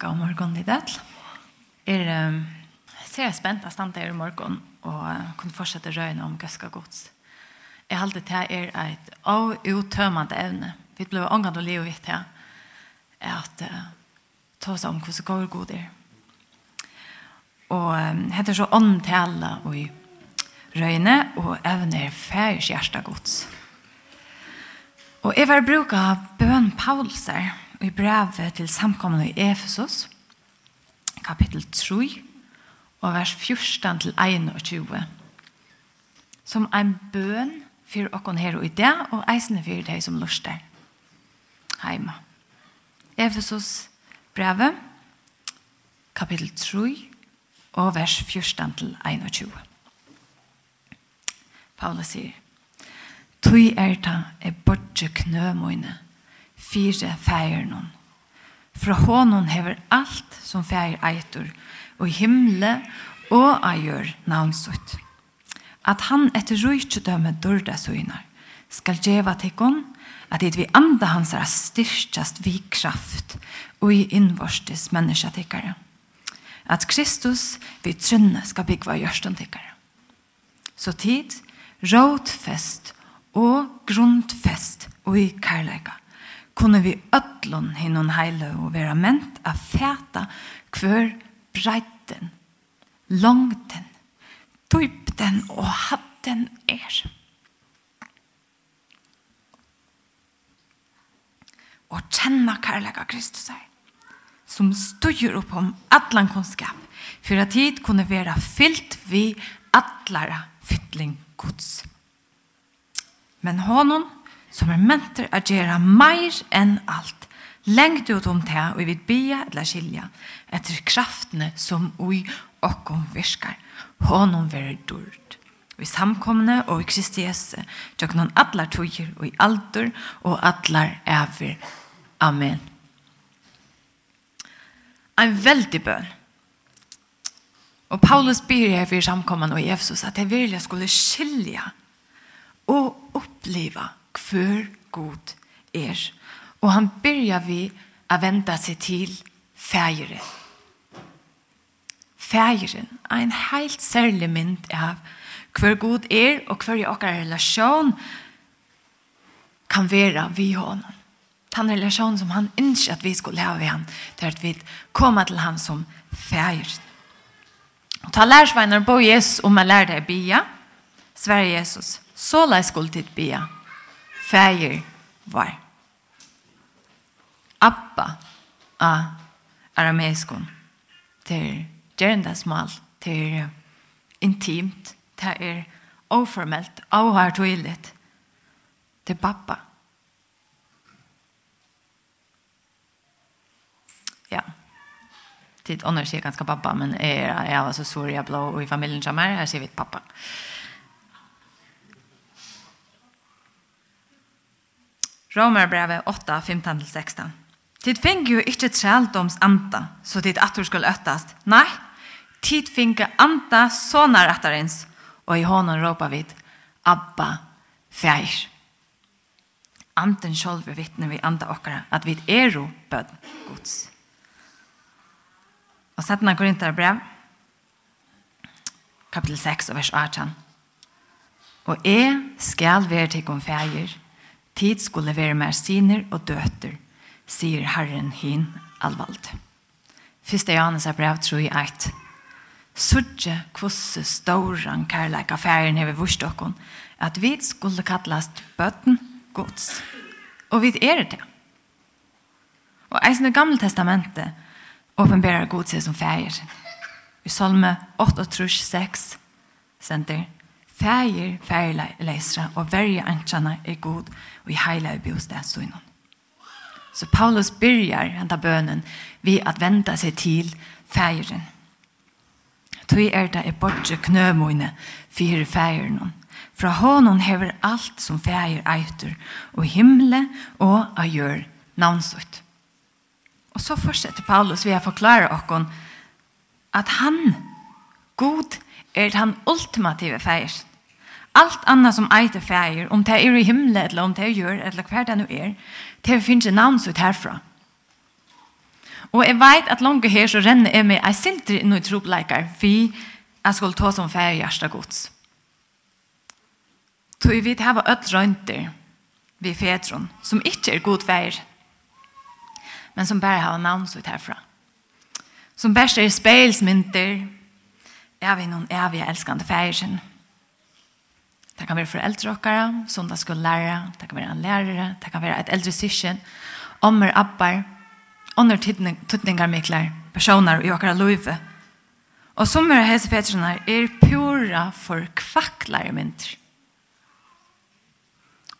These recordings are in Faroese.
God morgon i dag. Er um, ser jeg spent av stand i morgen og uh, kunne fortsette røyne om gøske gods. Jeg halte til er et utømmende evne. Vi ble ångan og livet vidt her. At uh, ta oss om hvordan går god er. Og um, heter så åndtale og i røyne og evner færs hjerte gods. Og jeg var bruka bøn Paulser. Og i brevet til samkommende i Efesos, kapittel 3, og vers 14 til 21. Som ein bøn for åkken her og i det, og eisende for deg som luster. Heima. Efesos brevet, kapittel 3, og vers 14 til 21. Paulus sier, Tui er ta e bortje knø mine, fyre fægeren. Fra hånden hever alt som feir eitur, og himle og eier navnsutt. At han etter rujtjedømme dørda søgnar, skal djeva tekkon, at det vi anda hans er styrkjast vi kraft og i innvorstes mennesketikkare. At Kristus vi trønne skal byggva gjørstantikkare. Så tid, rådfest og grundfest og i kærleika kunne vi ødlån hinnom heile og være ment av fæta hver breiten, langten, dypten og hatten er. Og kjenne kærlega Kristus er, som styrir opp om atlan kunskap, for at tid kunne vera fyllt vi allara fytling gods. Men honom, som er mentor at gjøre mer enn alt. Lengt ut om det, og vi vil bia eller skilja etter kraftene som ui okkom virkar. Honom være dyrt. Vi samkomne og i Kristi Jesu, tjøknon atlar tøyer og i alder og atlar æver. Amen. Ein veldig bøn. Og Paulus byr her for samkomman og i Efesus at jeg virkelig skulle skilja og oppleva för god er. Og han byrja vi a vända seg til fægeren. Fægeren er en helt særlig mynd av hver god er og hver i okkar relasjon kan vera vi honom. Den relasjon som han ønsker at vi skulle leve vid han där at vi kommer til han som fægeren. Og ta lärsvänner på Jesus om man lär deg bia. Sverige Jesus. Så lär skuld dit bia fægir var. Abba a arameiskon. til er gerendasmal, det intimt, til er oformelt, avhartoilet. Det til pappa. Ja. Tid annars sier ganska pappa, men jeg er var så sorg blå och i familjen som er, her sier vi pappa. Pappa. Romarbrevet 8, 15-16. Tid finge jo ikkje trældoms anta, så tid attur skal øttast. Nei, tid finge anta sånar attarins, og i hånden råpa vid, Abba, feir. Anten sjolv er vittne vi anta okkara, at vi er jo bød gods. Og settene går inn brev, kapitel 6 vers 18. Og jeg skal være til om feir, Tid skulle være mer siner og døter, sier Herren hin alvald. Fyrste Johannes er brev 3 i eit. Sudje kvosse stauran kærleika færen hever vurstokken, at vi skulle kallast bøtten gods. Og vi er det. Og eisen det gamle testamentet åpenberer god seg som fæger. I salme 8, 6, sender Fægir, fægir leisra, og verja antjana er god, og i heila er bostadsunnen. Så Paulus byrjar enda bønen vi at venda seg til fægiren. Tui er det er bortje knømoine fyrir fægiren. Fra honom hever alt som fægir eitur, og himle og a gjør navnsut. Og så fortsetter Paulus vi har forklare okkon at han, god, er han ultimative fægiren Allt annat som äter färger, om det är i himlen eller om det är gör eller kvar det nu är, det finns ett namn ut härifrån. Og jeg vet at langt her så renner jeg meg jag sinter inn i tropläkare, for jeg skulle ta som ferie hjerte gods. Så vi vet her var öll rønter ved fedron, som ikke er god färg, men som bare har namn ut herfra. Som bäst er spelsmynter, jag vet någon eviga älskande färgen. Det kan være foreldre dere, lære, det kan være en lærere, det kan være et eldre syskjen, ommer, abbar, ånder tøtninger mykler, personer i dere løyve. Og som er hese fetrene er pura for kvakklare mynter.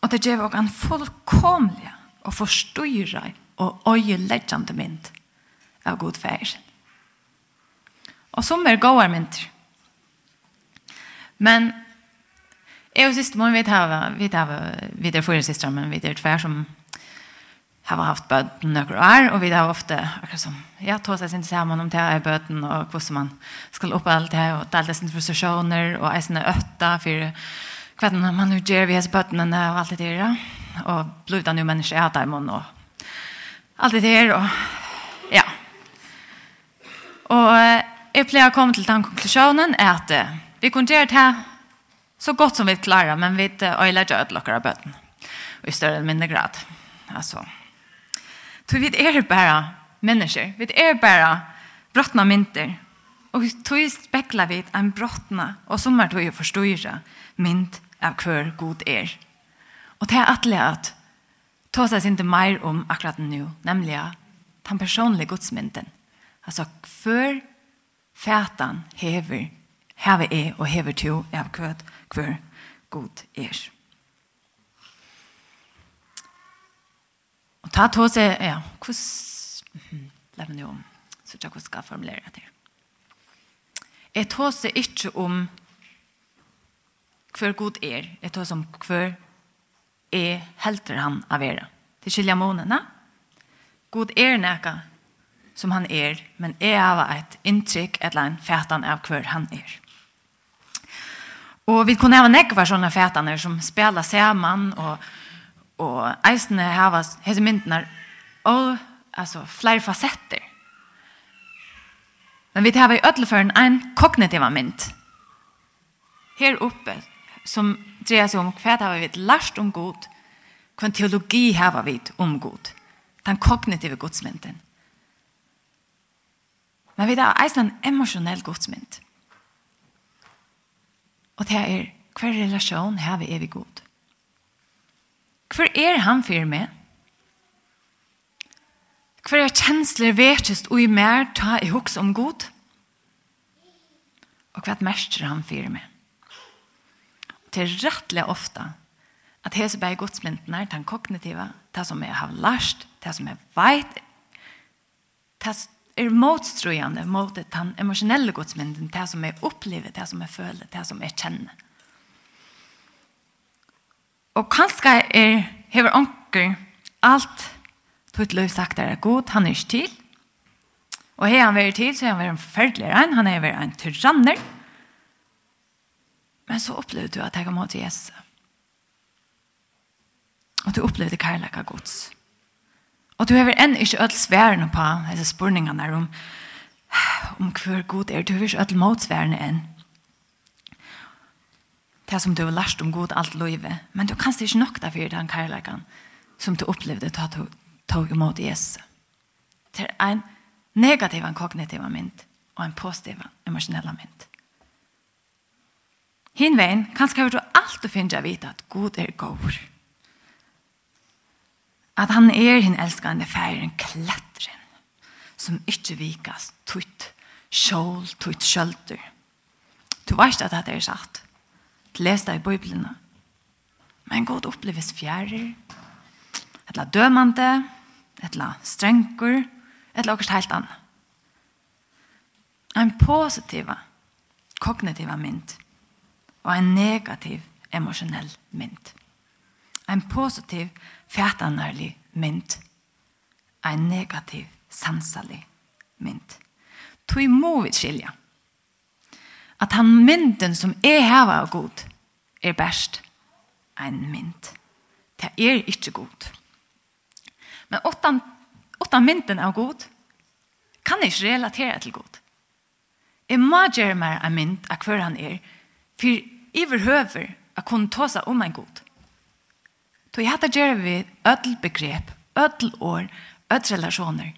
Og det gjør dere en fullkomlig og forstyrre og øyeleggjende mynd av god feir. Og som er gode mynter. Men Jeg og siste morgen, vi har, vi har, vi er flere siste, men vi er tvær som har haft bøten noen år, og vi har ofte, akkurat som, ja, tog seg sin sammen om det er bøten, og hvordan man skal opp alt det og det er sin frustrasjoner, og eisene øtta, for hva man nu gjør vi hans bøtene, og alt det der, og blodet nu mennesker er der, og alt det der, og ja. Og jeg pleier å komme til den konklusjonen, er at vi kunne gjøre det her, så gott som vi klarar men vi öjlar död lockar av böten i större eller mindre grad. Alltså så vi är bara människor vi är bara brottna mynter. Och vi speklar vi en brottna och som är då ju förståra mynt av kvar god är och det är attliga att ta sig inte mer om akkurat nu nämligen den personliga gudsmynten alltså för fätan hever hever är och hever to av kvöt hver god er. Og ta to seg, ja, hvordan, la meg nå om, så jeg skal formulere det her. Jeg tar seg ikke om hver god er. Jeg tar seg om hver er helter han av vera. Det skiljer månene. God er nækka som han er, men er av et inntrykk et eller annet fætan av hver han er. Og vi kunne hava nekvar sånne fetaner som spela sammen, og, og eisene hava hese myndene og altså, flere fasetter. Men vi hava i ødelføren en kognitiv mynd. Her oppe som dreier seg om hva hava vi lært om god, hva teologi hava vi om god. Den kognitive godsmynden. Men vi tar eisen en emosjonell godsmynd. Og det er, hver relasjon har vi evig god? Hver er han for meg? Hver er kjensler vetest og i mer ta i hoks om god? Og hva mestrer han for meg? Og det er rettelig ofte at hese bare godsmyndene er den kognitive, det som jeg har lært, det som jeg vet, det er motstrøyende mot den emosjonelle godsmynden, det som jeg opplever, det som jeg føler, det som jeg kjenner. Og kanskje er, hever onker alt tog løy sagt er god, han er ikke til. Og har han vært til, så har han vært en forferdelig regn, han har vært en tyranner. Men så opplevde du at jeg kom mot Jesus. Og du opplevde kærlighet av gods. Og du har enn ikke ødel sværene på disse spurningene om, om hver god er. Du har ikke ødel motsværene enn. Det som du har lært om god alt livet. Men du kan ikke nok derfor den kærleikken som du opplevde da du tog imot Jesus. Det er en negativ, en kognitiv mynd og en positiv, emosjonell mynd. Hinvein, kanskje har du alt å finne å vite at god er god at han er hin elskande færen klettren, som ikkje vikas tutt skjål, tutt skjølter. Du veist at det er sagt. Du les det i Bibelen. Men god oppleves fjærer, etla dømande, etla strengur, etla la heilt anna. En positiva, kognitiva mynd og en negativ, emosjonell mynd. En positiv, fætanærlig mynd. En negativ, sansalig mynd. Tui må vi skilja. At han mynden som er heva av god, er best en mynd. Det er ikke god. Men åttan, åttan mynden av god, kan ikke relatera til god. Jeg må gjøre meg en mynd av hver han er, for i overhøver å kunne ta seg om en god. Då jag hade ger vi öll begrepp, öll år, öll relationer.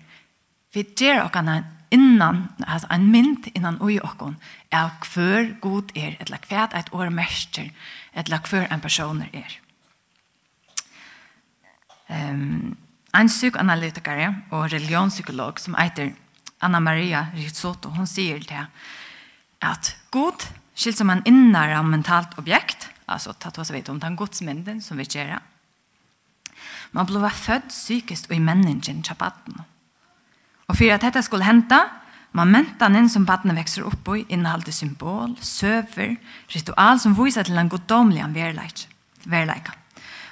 Vi ger och en innan, alltså en mynd innan oj och hon är kvar god er, eller kvärt ett år mäster, eller kvar en person er. Um, en psykoanalytiker och religionspsykolog som heter Anna Maria Rizzotto, hon säger det att god skilt som en innare mentalt objekt, alltså ta oss vet om den godsmynden som vi gör Man blev född psykiskt och i människan till batten. Och för att detta skulle hända, man mentanen som batten växer upp i innehåller symbol, söver, ritual som visar till en goddomlig verleik.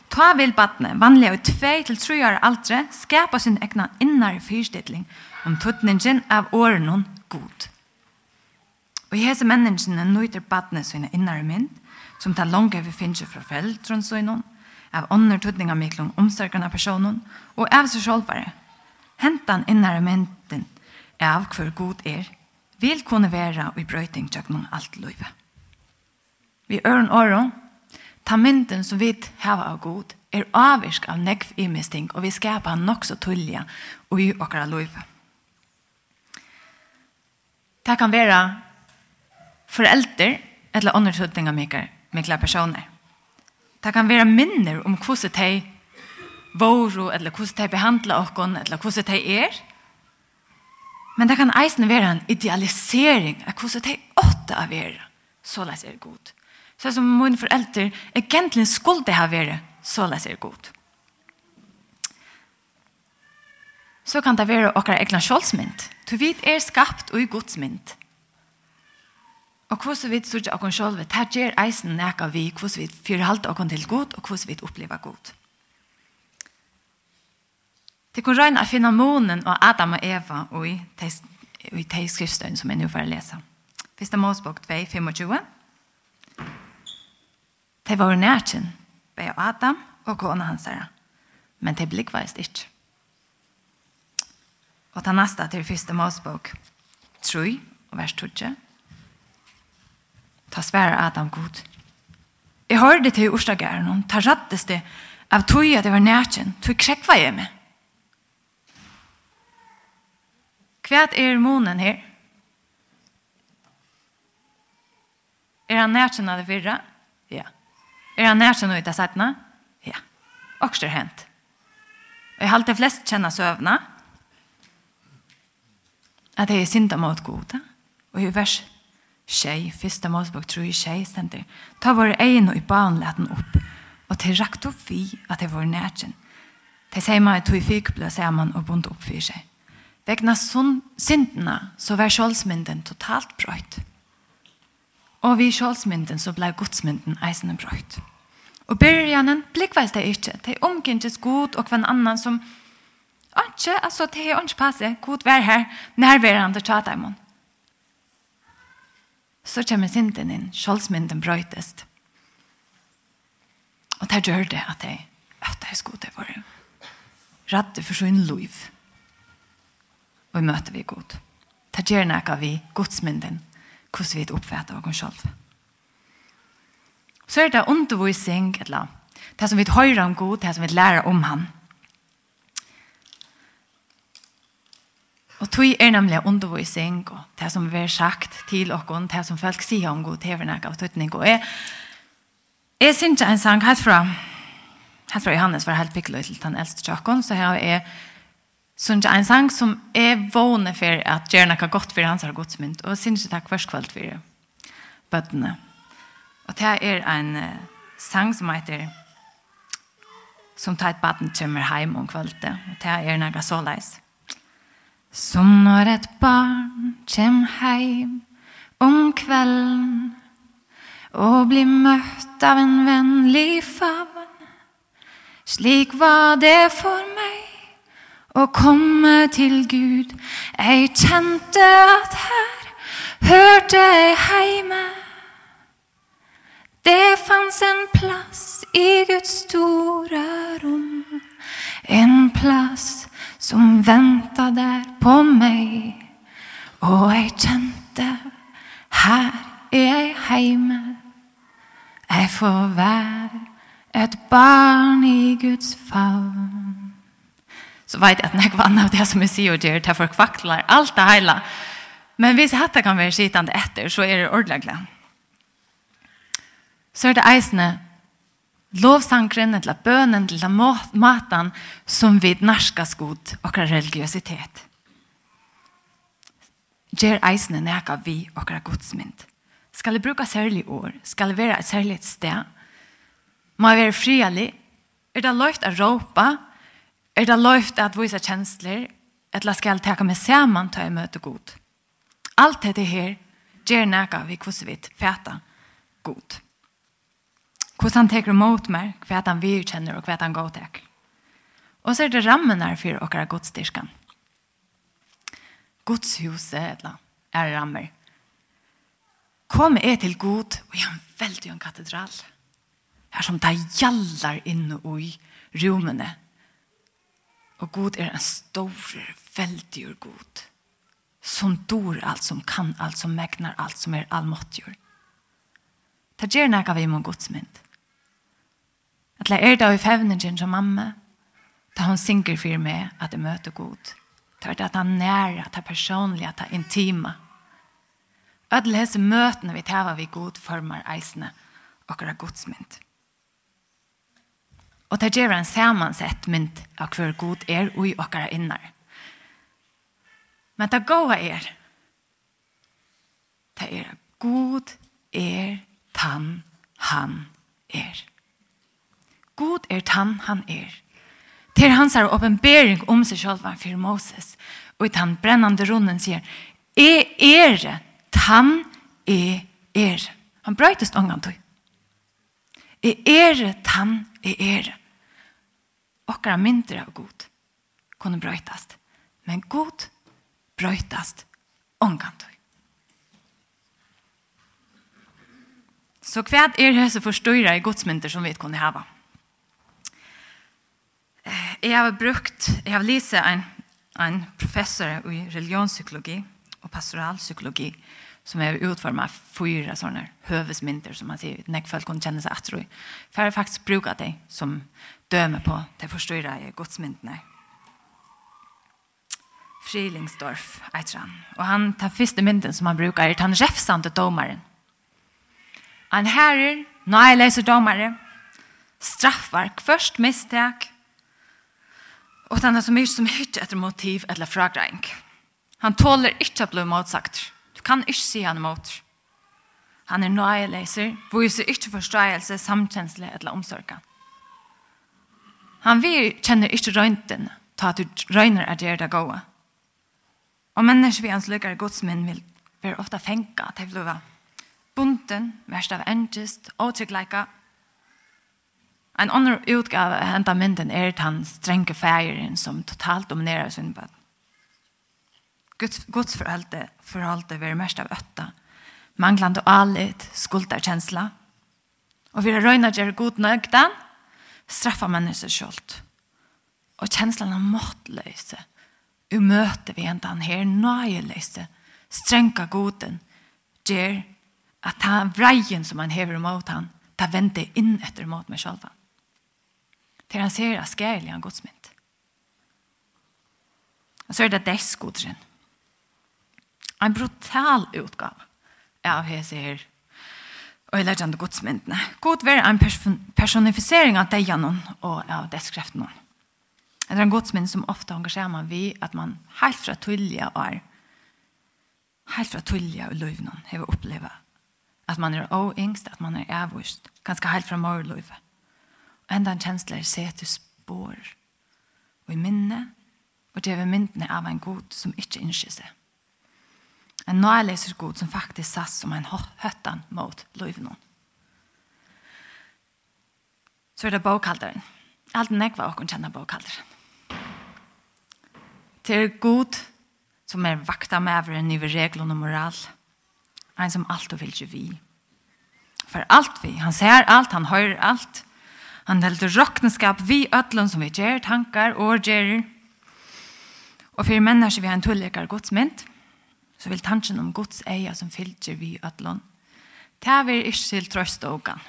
Ta vil batten, vanliga i 2 till 3 år aldre, skapa sin egna innare fyrstidling om tuttningen av åren hon god. Og i hese menneskene nøyter badne sine innare mynd, som tar langt over finnes fra foreldrene sine, av ånder tøtninga miklom omsorgarna personen og av seg sjolvare. Hentan innare mynden av hver god er vil kunne være i brøyting tjøknum alt løyve. Vi øren åren, ta mynden som vi hava av god, er avvirk av nekv misting og vi skapar nok så tullja og i okra løyve. Det kan være forelder eller undertøtninga mikla personer. Det kan være minner om hvordan de våro, eller hvordan de behandler oss, eller hvordan de er. Men det kan eisen være en idealisering av hvordan de åtte av er. Så la seg god. Så som mine foreldre egentlig skulle det ha vært, så la seg god. Så kan det være okkar egna sjålsmynd. Du vet er skapt og i godsmynd. Og hvordan vi sørger oss selv, det gjør eisen nækka vi, hvordan vi forholder oss til god, og hvordan vi opplever god. Det kan røyne å finne månen og Adam og Eva og i, de skriftstøyene som jeg nå får lese. Første Mosebok 2, 25. Det var nærkjen, bare Adam og kona hans her. Men det de blikkveist ikke. Og ta neste til første Mosebok 3, vers 2 ta svære Adam god. Jeg hørte til Ørsdagæren, og ta rattes det av tog at det var nærkjen, tog krekva jeg med. Hva er månen her? Er han nærkjen av det fyrre? Ja. Er han nærkjen av det sætna? Ja. Og det er hent. Og jeg har alltid flest kjenner søvna, at det er synda mot goda, og i vers tjej, första målsbok tror jag tjej ständer. Ta våra egen och i barn läten upp. Och till rakt upp vi att det var närtjen. Det säger man att vi i fyrkblå säger man och bunt upp för sig. Vägna synderna så var kjolsmynden totalt brøyt. Og vi kjolsmynden så blei godsmynden eisende brøyt. Og byrjanen blikkveis det ikke. Det er omkynnes god og hver annan som ikke, altså det er ikke passe, god vær her, nærværende tjata imon så kommer synden inn, skjoldsmynden brøytest. Og det gjør det at jeg, at jeg skulle til våre. Radde for sin liv. Og vi møter vi god. Det gjør noe vi godsmynden, hvordan vi oppfatter oss selv. Så er det undervisning, eller det som vi hører om god, det som vi lærer om han. Og tog er nemlig undervisning, og det som vi har sagt til okken, det som folk sier om god tv-nek av tøtning, og jeg, jeg synes en sang helt fra, helt fra Johannes var helt pikkelig til den eldste tjokken, så her er synes en sang som er vågne for at gjør noe godt for hans har godsmynd, og synes ikke takk først kveld for bøttene. Og det er en uh, sang som heter som tar et baden kommer hjem om kveldet, Og det er noe så leis. Som når et barn kjem heim om kvelden og blir møtt av en vennlig favn. Slik var det for meg å komme til Gud. Jeg kjente at her hørte jeg heime. Det fanns en plass i Guds store rom, en plass som väntade på mig Och jag kjente här är jag hemma Jag får vara ett barn i Guds favn. Så vet jag att när jag vann av det som jag sier och gör det här för kvacklar allt det hela Men hvis hatta kan være sittande etter så är det ordentlig. Så är det eisne lovsangren, eller bønen, eller maten, som vi narskas god okra religiøsitet. Gjer eisene neka vi okra godsmynd. Skal det bruka særlig år? Skal det være et særlig sted? Må jeg være frialig? Er det løyft å råpa? Er det løyft å vise kjensler? Eller skal jeg teka med sammen til å møte god? Alt dette her gjør neka vi kvosvitt fæta god. God hvordan han teker mot meg, hva han virkjenner og hva han går til. Og så er det rammen her for dere godstyrkan. Godshuset eller, er rammer. Kom er til god, og jeg er veldig en katedral. Her som det gjallar inne i rommene. Og god er en stor, veldig god. Som dor alt, som kan alt, som megnar alt, som er allmåttgjord. Det gjør noe vi må godsmynd. At la er da i fevningen som mamma, da hun synger for meg at jeg møter god. Ta det at han nære, at det personlig, at det intima. At hese møtene vi tar vi god former eisene, akkurat godsmynd. Og det gjør en samansett mynd av hver god er og i okkara innar. Men det gode er, det er god er tann han er god er tann han er. Til hans er åpenbering om seg selv for Moses. Og i tann brennande runden sier, «E er tann e er. Han brøytest ångan tog. «E er tann e er. Okkara mynder av god kunne brøytast. Men god brøytast ångan tog. Så hva er hese forstøyre i godsmynter som vi kunne hava? Jeg har brukt, jeg har lyst en, en professor i religionspsykologi og pastoralpsykologi som er utformet fyra sånne høvesmynter som man sier, nek folk kunne kjenne seg atro i. For jeg har faktisk brukt det som døme på det forstyrra i godsmyntene. Frilingsdorf, eitir han. Og han tar første mynten som han brukar, er han refsande domaren. Han herrer, når jeg leser domare, straffar først mistak, Og han er så mye som hytter etter motiv eller fragreng. Han tåler ikke å bli motsagt. Du kan ikke si han imot. Han er nøyeleser, viser ikke forståelse, samkjensle eller omsorgen. Han vil kjenner ikke røynten, ta at du røyner er det det gode. Og mennesker vi hans lykker godsmenn vil være ofte fengt, til å bli bunten, verst av endest, åtryggleika, En annen utgave av hentet mynden er den strenge feiren som totalt dominerer syndbød. Guds, Guds forholde, forholde vil mest av øtta, manglande alit, skulderkjensla, og vil røyna gjøre god nøgden, straffa mennesker skjult. Og kjenslene måttløse, umøte vi henta han her, nøyeløse, strenga goden, gjør at han vreien som han hever mot han, ta vente inn etter mot meg sjølvan til han ser skærlig av godsmynd. Og så er det deskodren. En brutal utgave av hese her og i lærkjande godsmyndene. God være en personifisering av dejanon og av deskreften. Det er en godsmynd som ofte engasjerer man ved at man helt fra tullige er helt fra tullige og løyvnån har opplevd at man er avengst, at man er avvist, ganske helt fra morløyvet Enda en kjensler setter spår og i minne og det er myndene av en god som ikke innskjer seg. En nøyleser god som faktisk satt som en høttan mot løyvnån. Så er det bokhalderen. Alt nekva åkken kjenner bokhalderen. Det er god som er vakta med over en reglene og moral. En som alt og vil ikke vi. For alt vi. Han ser alt, han hører alt. Han heldur råkneskap vi ödlun som vi ger, tankar og gerir. Og fyrir mennesker vi har en tullikar godsmynd, så vil tanken om gods eia som fylgjer vi ödlun. Det vi ikke til trøst og ogan.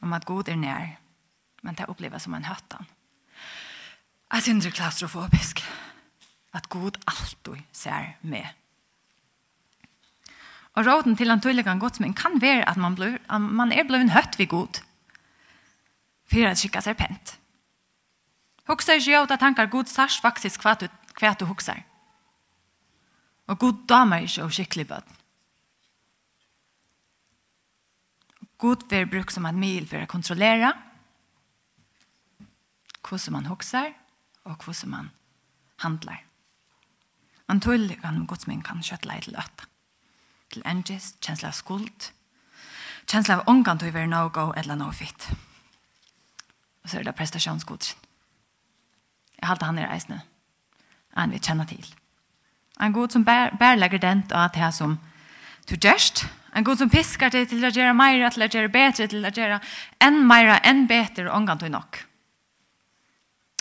Om at god er nær, men det oppleves som en høttan. Jeg synes det er klaustrofobisk. At god alltid ser med. Og råden til han tullikan godsmynd kan være at man, blir, at man er blevet høtt vid god for å skikke seg pent. Hoksa ikke gjør at tankar god sars faktisk hva du, hva du hoksar. Og god damer ikke og skikkelig bøten. God vil bruke som en mil for å kontrollere hvordan man hoksar og hvordan man handlar. Man tull kan Guds min kan kjøtla i til øtta. Til engis, kjensla av skuld, kjensla av ångan til å være no-go eller no-fit. No Og så er det prestasjonsgodsen. Jeg halte han i reisene. Han vil kjenne til. En god som bær, bærlegger den og at det som du gjørst. En god som piskar til til å gjøre meira, til å gjøre bedre, til å gjøre enn meira, enn bedre, og omgang til nok.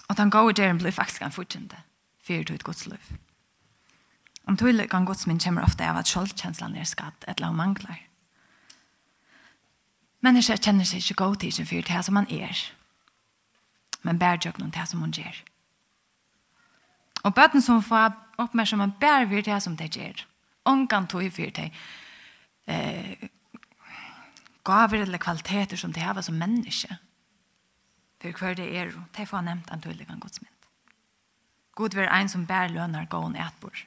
Og den gode gjøren blir faktisk en fortjente for du et gods liv. Om tog kan gods min kommer ofte av at sjoldkjenslan er skatt, et eller manglar. Mennesker kjenner seg ikke god til sin fyrt her som han er men bär jag noen det som hon gjør. Og bøten som får uppmärksamma bär vi det som det gjør. Ongan tog i för dig. Eh, gaver eller kvaliteter som det har som menneske. For hver det er, det får nevnt en tydelig en godsmynd. God vil en som bär lønner gåen etbor.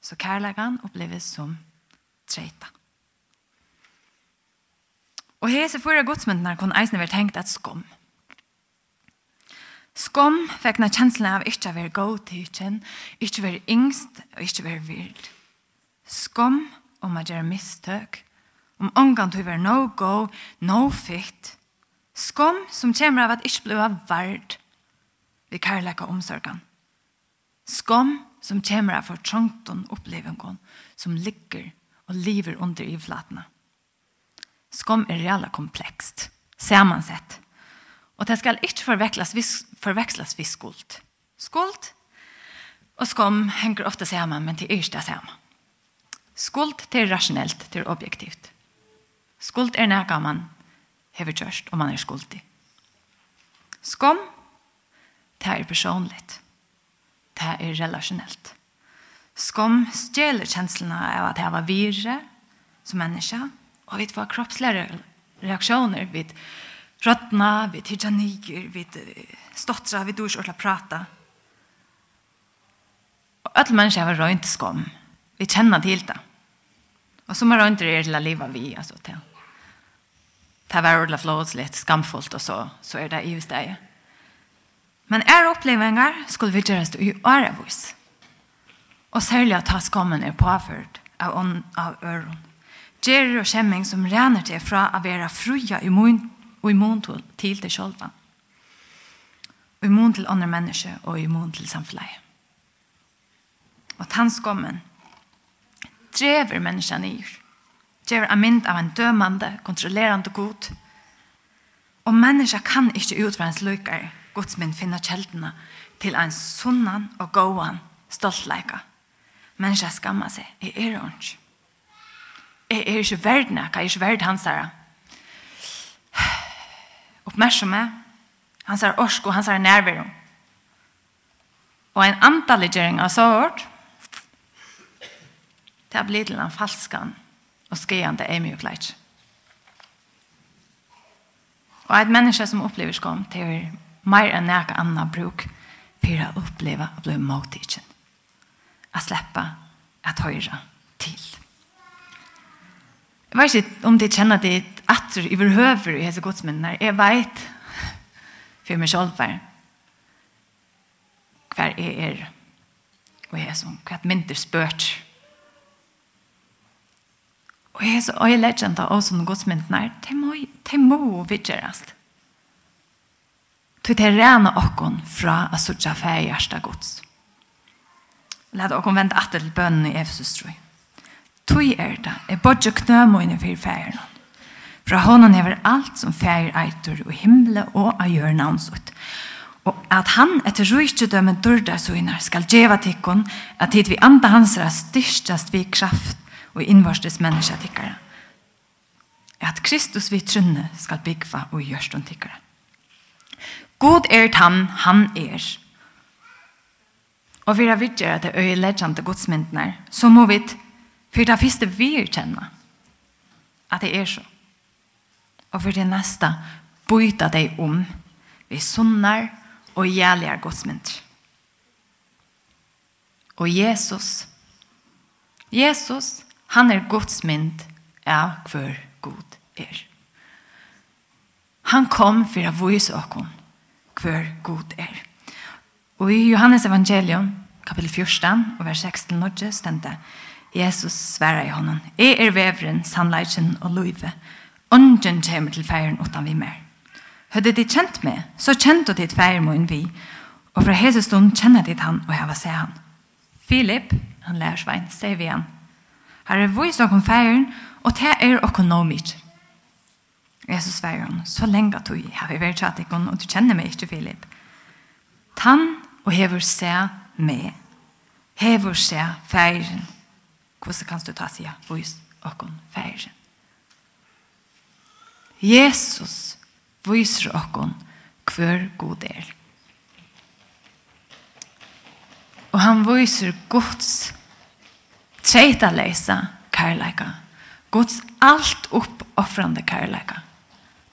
Så kærlegan oppleves som treita. Og hese fyra godsmyndene kunne eisne vært hengt et skom. Skom. Skam vegna kjenslen av ikke å være god til kjenn, ikke være yngst og ikke være vild. Skom om å gjøre mistøk, om omgang til å være no go, no fit. Skom som kommer av at ikke blir verd vi kærleika omsorgan. Skom som kommer av for trangton opplevingen som ligger og lever under i flatene. Skom er reala komplekst, samansett. Og det skal ikke forveksles, forveksles vid skuld. Skuld og skam henger ofte sammen, men til er ikke det samme. Skuld det er rasjonelt, det er objektivt. Skuld er nærkere man hever kjørst, og man er skuldig. Skam, det er personligt. Det er relasjonelt. Skam stjeler kjenslene av at jeg var virre som menneske, og vi får kroppslige reaksjoner, vi får rødna, vi tidja niger, vi stottra, vi dors orla prata. Og alle mennesker har røynt skom. Vi kjenner til det. Og som har røynt det er til å leve vi, altså til. Det var orla flådsligt, skamfullt og så, så er det i stedet. Men er opplevengar skulle vi gjøres i årevis. Og særlig at hans skommen er påført av on, av øren. Gjerer og kjemming som rener til fra å være fruja i mun, og immun til, til det selv. Og immun til andre mennesker og immun til samfunnet. Og tannskommen drever menneskene i. Drever en mynd av en dømende, kontrollerende god. Og mennesker kan ikke utføre en hans lykker, godsmynd finne kjeldene til en sunnan og gåan stoltleika. Mennesker skammer seg. Jeg er ikke. Jeg er ikke verden, jeg er ikke verden hans herre oppmerksomme, hans er orsk og hans er nærvær. Og en antallig gjering av såhårt, det har blitt til en falskan og skjende emjukleik. Og et menneske som opplever skam, det er mer enn nære anna bruk for å oppleve å bli måttikken. Å slippe at høyre til. Jeg vet ikke om de kjenner det atter i behøver i hese godsmennene. Jeg vet for meg selv hver jeg er og jeg er som hva mindre spørt. Og jeg er så øye legend av oss som godsmennene. Det må, det må vidgjeres. Det er rene åkken fra å sørge for hjertet gods. Lad åkken vente atter til bønnen i Efesus, tror jeg. Tui er det, er bodje knømøyne for færene. Fra honom hever alt som fægir eitur og himle og a gjør navnsut. Og at han etter rujtjødømme durda suinar skal djeva tikkun at hit vi anda hansra styrstast vi kraft og innvarsdes menneska tikkara. At Kristus vi trunne skal byggva og gjørstun tikkara. God er han, han er. Og vi har det er øyeleggjande godsmyndene, så må vi for det første vi kjenne at det er så. Og for det neste, byta deg om vi sunnar og gjerligar godsmynd. Og Jesus, Jesus, han er godsmynd av hver god er. Han kom for å vise oss hver god er. Og i Johannes evangelium, kapitel 14, og vers 16-19, stendte Jesus sværa i hånden. Jeg er veveren, sannleikjen og løyve. Ongen kommer til feiren utan vi mer. Hadde de kjent meg, så kjente de feiren moen vi, og fra hese stund kjenner de han og jeg var se han. Filip, han lærer svein, sier vi han. Her er vois okon feiren, og det er økonomisk. Jesus sier han, så lenge du har vi vært tjatt ikon, og du kjenner meg ikke, Filip. Tann og hever se meg. Hever se feiren. Hvordan kan du ta seg vois okon feiren? Jesus viser okkon hver god er. Og han viser Guds treita leisa kærleika. Guds alt uppoffrande kærleika.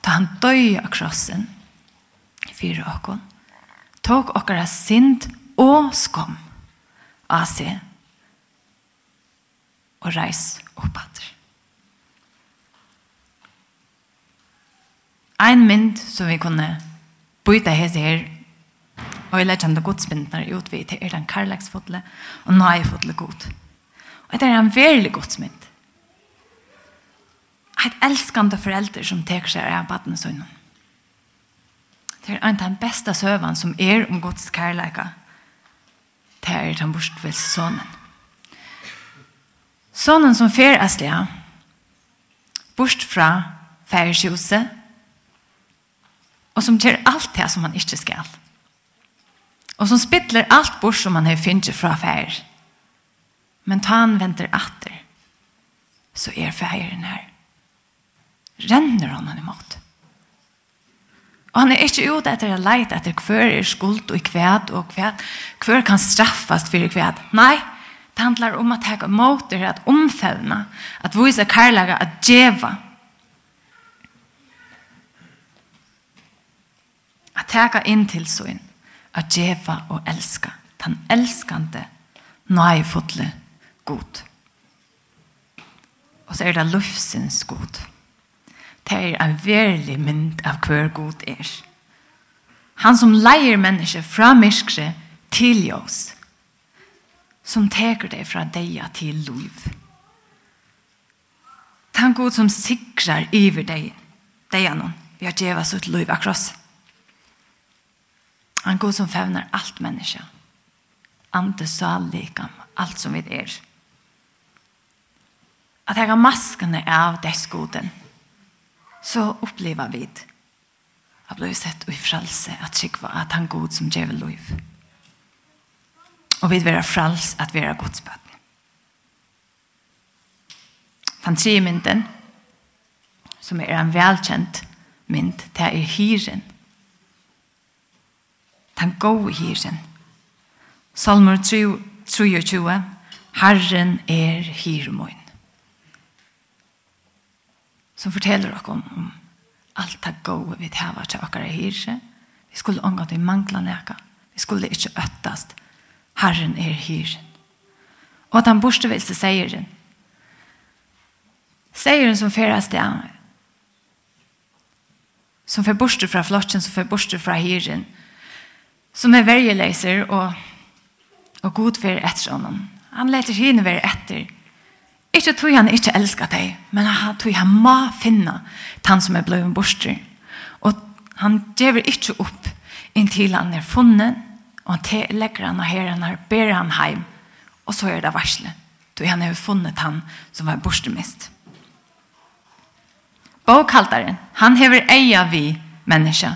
Ta han døy av krossen fyrir okkon. Tok okkara synd og skom av seg og reis oppater. ein mynd som vi kunne byta hese her, og jeg lærte han det godsmyndene ut til er den karlagsfotle og nøyefotle god. Og det er en veldig godsmynd. Et elskende forelder som teker seg av badene sånn Det er en av den beste søvann som er om gods karlæka. Det er den bortvelse sønnen. Sønnen som fer æslige, bort fra færesjose, og som gjør alt det som han ikke skal. Og som spittler alt bort som han har finnet fra fær. Men ta han venter atter, så er færen her. Renner han han imot. Og han er ikke ute etter å leite etter hver er skuld og kvæd og kvæd. Hver kan straffast for kvæd. Nei, det handler om at jeg måter at omfevne, at vise karlaga, at djeva, at teka inn til søgn, at djeva og elska, den elskande, nøyfotle god. Og så er det lufsens god. Det er en verlig mynd av hver god er. Han som leier mennesker fra myskre til ljøs, som teker det fra deg til liv. Tan god som sikrar iver deg er noen, vi har djeva sutt liv av Han god som fevner alt menneske. Ante, salikam, alt som vi er. At jeg har maskene av dess goden. Så opplever vi det. Jeg ble sett i frälse att var at han god som djävel liv. Og vi är frälse at vi er godspøtt. Den tredje mynden, som er en velkjent mynd, det er hyren den gode hyren. Salmer 23, Herren er hyremoen. Som forteller dere om, om alt det gode vi tar til dere hyre. Vi skulle omgå til mangla neka. Vi skulle ikke øttast. Herren er hyren. Og at han bortevelse sier den. Sier den som færes det han. Som fer borste fra flotjen, som fer borste fra hyren. Som som er vergeleiser og, og god for etter honom. Han leter henne være etter. Ikke tror han ikke elsker deg, men han tog han må finne han som er blevet borster. Og han gjør ikke opp inntil han er funnet, og han legger han og her han har, ber han hjem. og så er det varslet. Tog han har funnet han som var borstermist. Bokhaltaren, han hever eia vi mennesker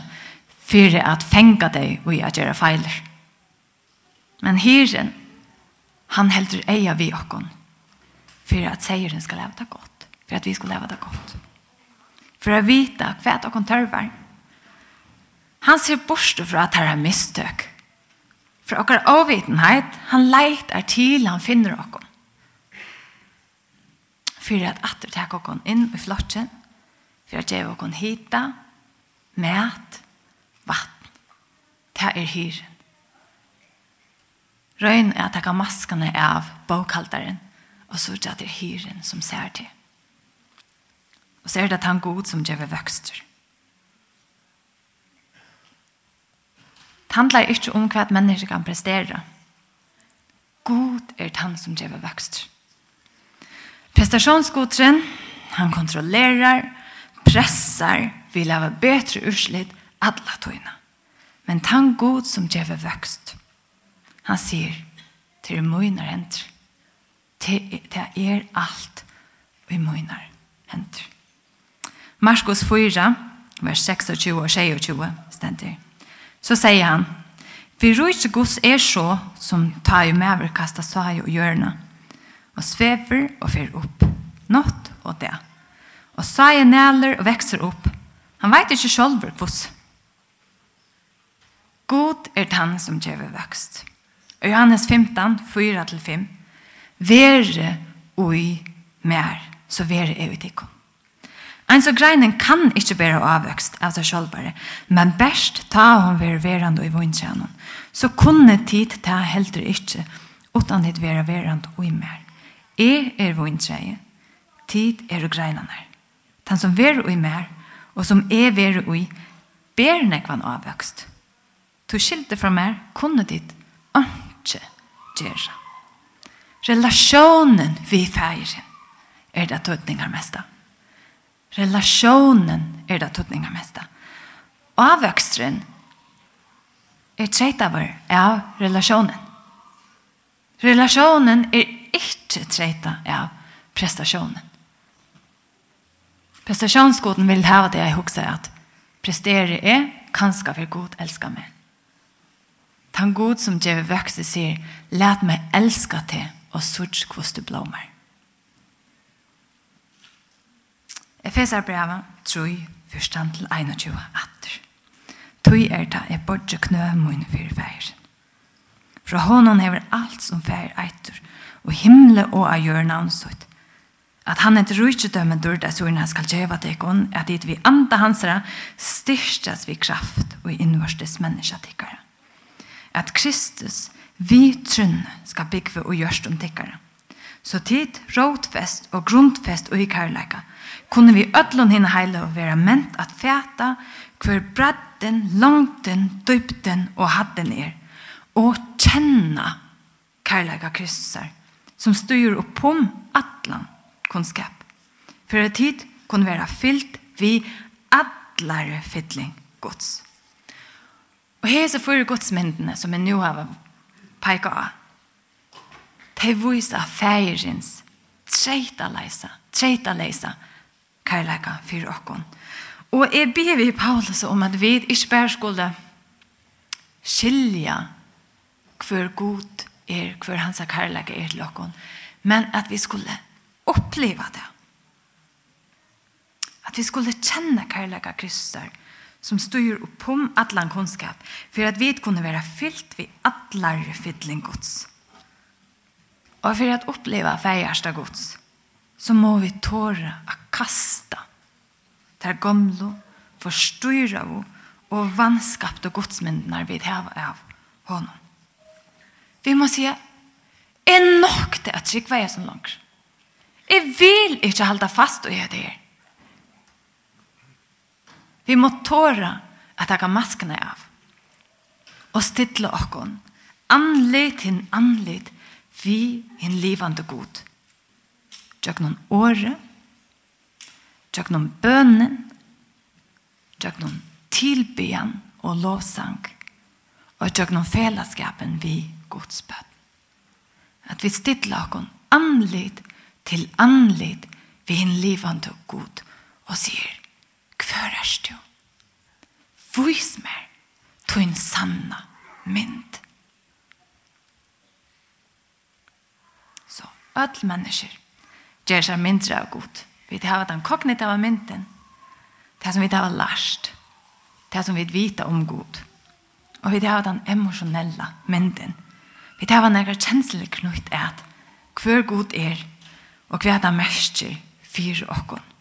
fyrir at fenga deg og at gjøre feiler. Men hyren, han heldur eia vi okkon att at seieren skal leva det godt, För at vi skal leva det godt. For att vita hva at okkon tørvar. Han ser bort fra at misstök. er mistøk. For okkar avvitenhet, han leit er til han finner okkon. Fyrir at atter tek okkon inn i flottjen, fyrir at djeva okkon hita, Mät vatten. Det er hyren. Røyn er at jeg har maskene av bokhalteren, og så er det hyren som ser til. Og så er det at han god som gjør vøkster. Det handler ikke om hva mennesker kan prestere. God er han som gjør vøkster. Prestasjonsgodtren, han kontrollerer, pressar, vil ha bedre urslit, alla tøyna. Men tan god som gjeve vøkst. Han sier, til møyner henter. Til er alt vi møyner henter. Marskos 4, vers 26 og 26, stender. Så sier han, Vi rujtje gods er så, som tar jo med over kasta svai og hjørna, og svever og fer opp, nått og det. Og svai næler og vekser opp. Han veit ikke sjolver hvordan God er den som gjør vøkst. Og Johannes 15, 4-5. Vere ui mer, så vere er vi tikkum. Ein så greinen kan ikkje bæra avvøkst av seg sjálvbare, men best ta hon vera verand og i vunntjænon. Så kunne tid ta heldur ikkje, utan tid vera verand og i mer. Er er vunntjæje, tid er og greinanar. Den som vera og i mer, og som er vera og i, ber nekvan avvøkst. Du skilte fra meg, kunne ditt ikke gjøre. Relasjonen vi feirer er det tøtninger mest. Relasjonen er det tøtninger mest. Avvøkstren er treit av av relasjonen. Relasjonen er ikke treit av prestasjonen. Prestasjonsgoden vil ha det jeg husker at prestere er kanskje for god elsker meg. Tan god som djeve vöxte sier, let meg älska te og sorts kvost du blomar. Efesar breva, troi, forstand til 21 atter. Tui er ta er bortje knø mun fyrir fær. Fra honom hever alt som fær eitur, og himle og a gjørnavn sutt, at han et rujtje dømme dørda surna skal djeva tekon, at dit vi anda hansra styrstjas vi kraft og innvørstes menneska tikkara at Kristus vi trunne skal byggve og gjørst om tikkare. Så tid, rådfest og grundfest og i kærleika kunne vi ødlån hinne heile og være ment at fæta hver bredden, langten, dypten og hadden er og kjenne kærleika Kristus er som styr oppom atlan kunnskap. For tid kunne være fyllt vi atlare fytling gods. Og hese fyrir godsmyndene som vi nå har peiket av, de viser feirins treita leisa, treita leisa kærleika fyrir okkon. Og jeg ber vi Paulus om at vi ikke bare skulle skilja hver god er, hver hans kærleika er til okkon, men at vi skulle oppleva det. At vi skulle kjenne kærleika Kristus som styr uppom allan kunskap för att vi kunde vara fyllt vid allar fyllning gods. Och för att uppleva färgärsta gods så må vi tåra att kasta där gamla förstyra av och vanskapt och godsmyndnar vi har av honom. Vi må se är nog det att tryckva er som långt. Jag vill inte hålla fast och göra det här. Vi må tåra at taka maskene av. Og stille okkon. Anlit hin anlit vi hin livande god. Tjøknon åre, tjøknon bønnen, tjøknon tilbyen og lovsang, og tjøknon fellesskapen vi Guds. At vi stille okkon anlit til anlit vi hin livande god og sier, Hver er du? Vois mer tog sanna mynd. Så, öll mennesker gjør seg mindre av god. Vi har den kognitiva mynden. Det som vi har lært. Det som vi vet om god. Og vi har den emosjonella mynden. Vi har nærkere kjensler knytt at hver god er og hva det merker for åkken.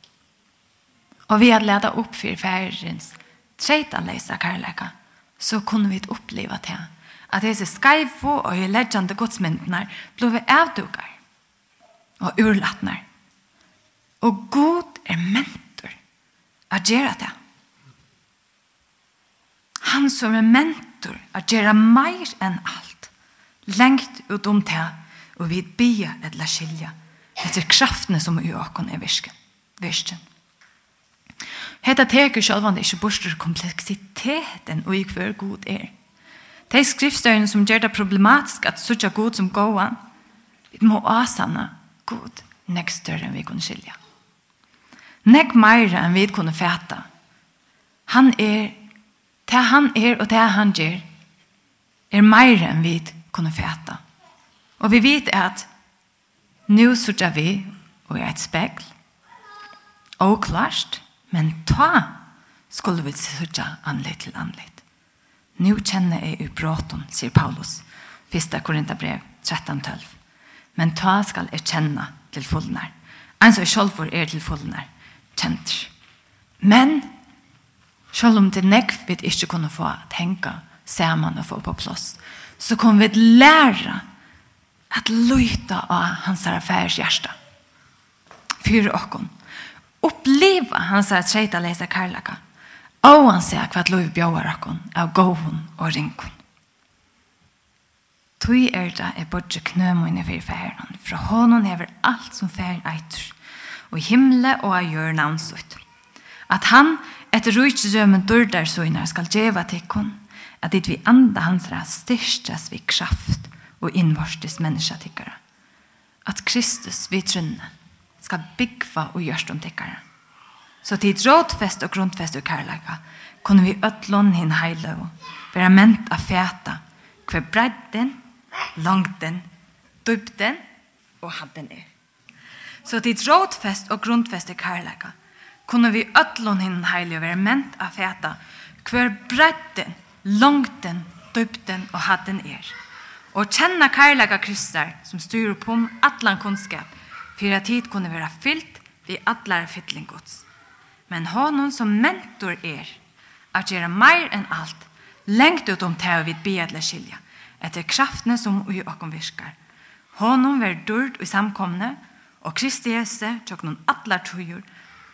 Og vi hadde ledet opp for færens treitanleisa karlæka, så kunne vi oppleva til At disse skaivo og leggende godsmyndene ble vi avdukar og urlatnar. Og god er mentor at gjøre det. Han som er mentor at gjøre mer enn alt. Lengt ut om det, og vi bia la skilja etter kraftene som i åkken er virken. Virken. Hetta tekur sjálvan ikki burstur kompleksiteten og i gut god er. Det er som gjør det problematisk at sutja god som gåan. Vi må asanna god nek større enn vi kunne skilja. Nek meira enn vi kunne fæta. Han er, det han er og det han gjør, er meira enn vi kunne fæta. Og vi vet at nu sutja vi og er et spekl, og klart, Men ta skulle vi sørge anledd til anledd. Nu kjenner jeg i bråten, sier Paulus. 1. Korintherbrev 13-12. Men ta skal jeg kjenne til fullnær. En som selv for er til fullnær, kjent. Men selv om det nekv vi ikke kunne få tenke sammen og få på plass, så kommer vi lære at lytte av hans affærs hjerte. Fyre åkken oppleva hans här tjejta läsa karlaka. Och han säger kvart lov bjöar akon av gåhon och rinkon. Tui er da er bodje knømoine for færen. Fra hånden hever alt som færen eitur. Og himle og av gjør navnsut. At han etter rujtsrømmen dørdar søgnar skal djeva tikkun. At dit vi anda hans ræ styrstas vi kraft og innvorstis menneska tikkara. At Kristus vi trunne skal byggva og gjørst om tekkare. Så til rådfest og grundfest og kærleika kunne vi øtlån hin heile og være ment av feta hver bredden, langten, dybden og hadden er. Så til rådfest og grundfest og kærleika kunne vi øtlån hin heile og være ment av feta hver bredden, langten, dybden og hadden er. Og kjenne kærleika kristar som styrer på om atlan kunnskap for at tid kunde vara fyllt vid allar fyllinggods. Men honom som mentor er, at gjøre mer enn alt, lengt ut om til å vidt bedla skilja, etter kraftene som i åkom virkar. Honom ver dörd i samkomne, og Kristi Jese tjokknon atler tøyer,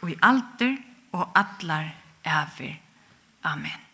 og i alter og allar äver. Amen.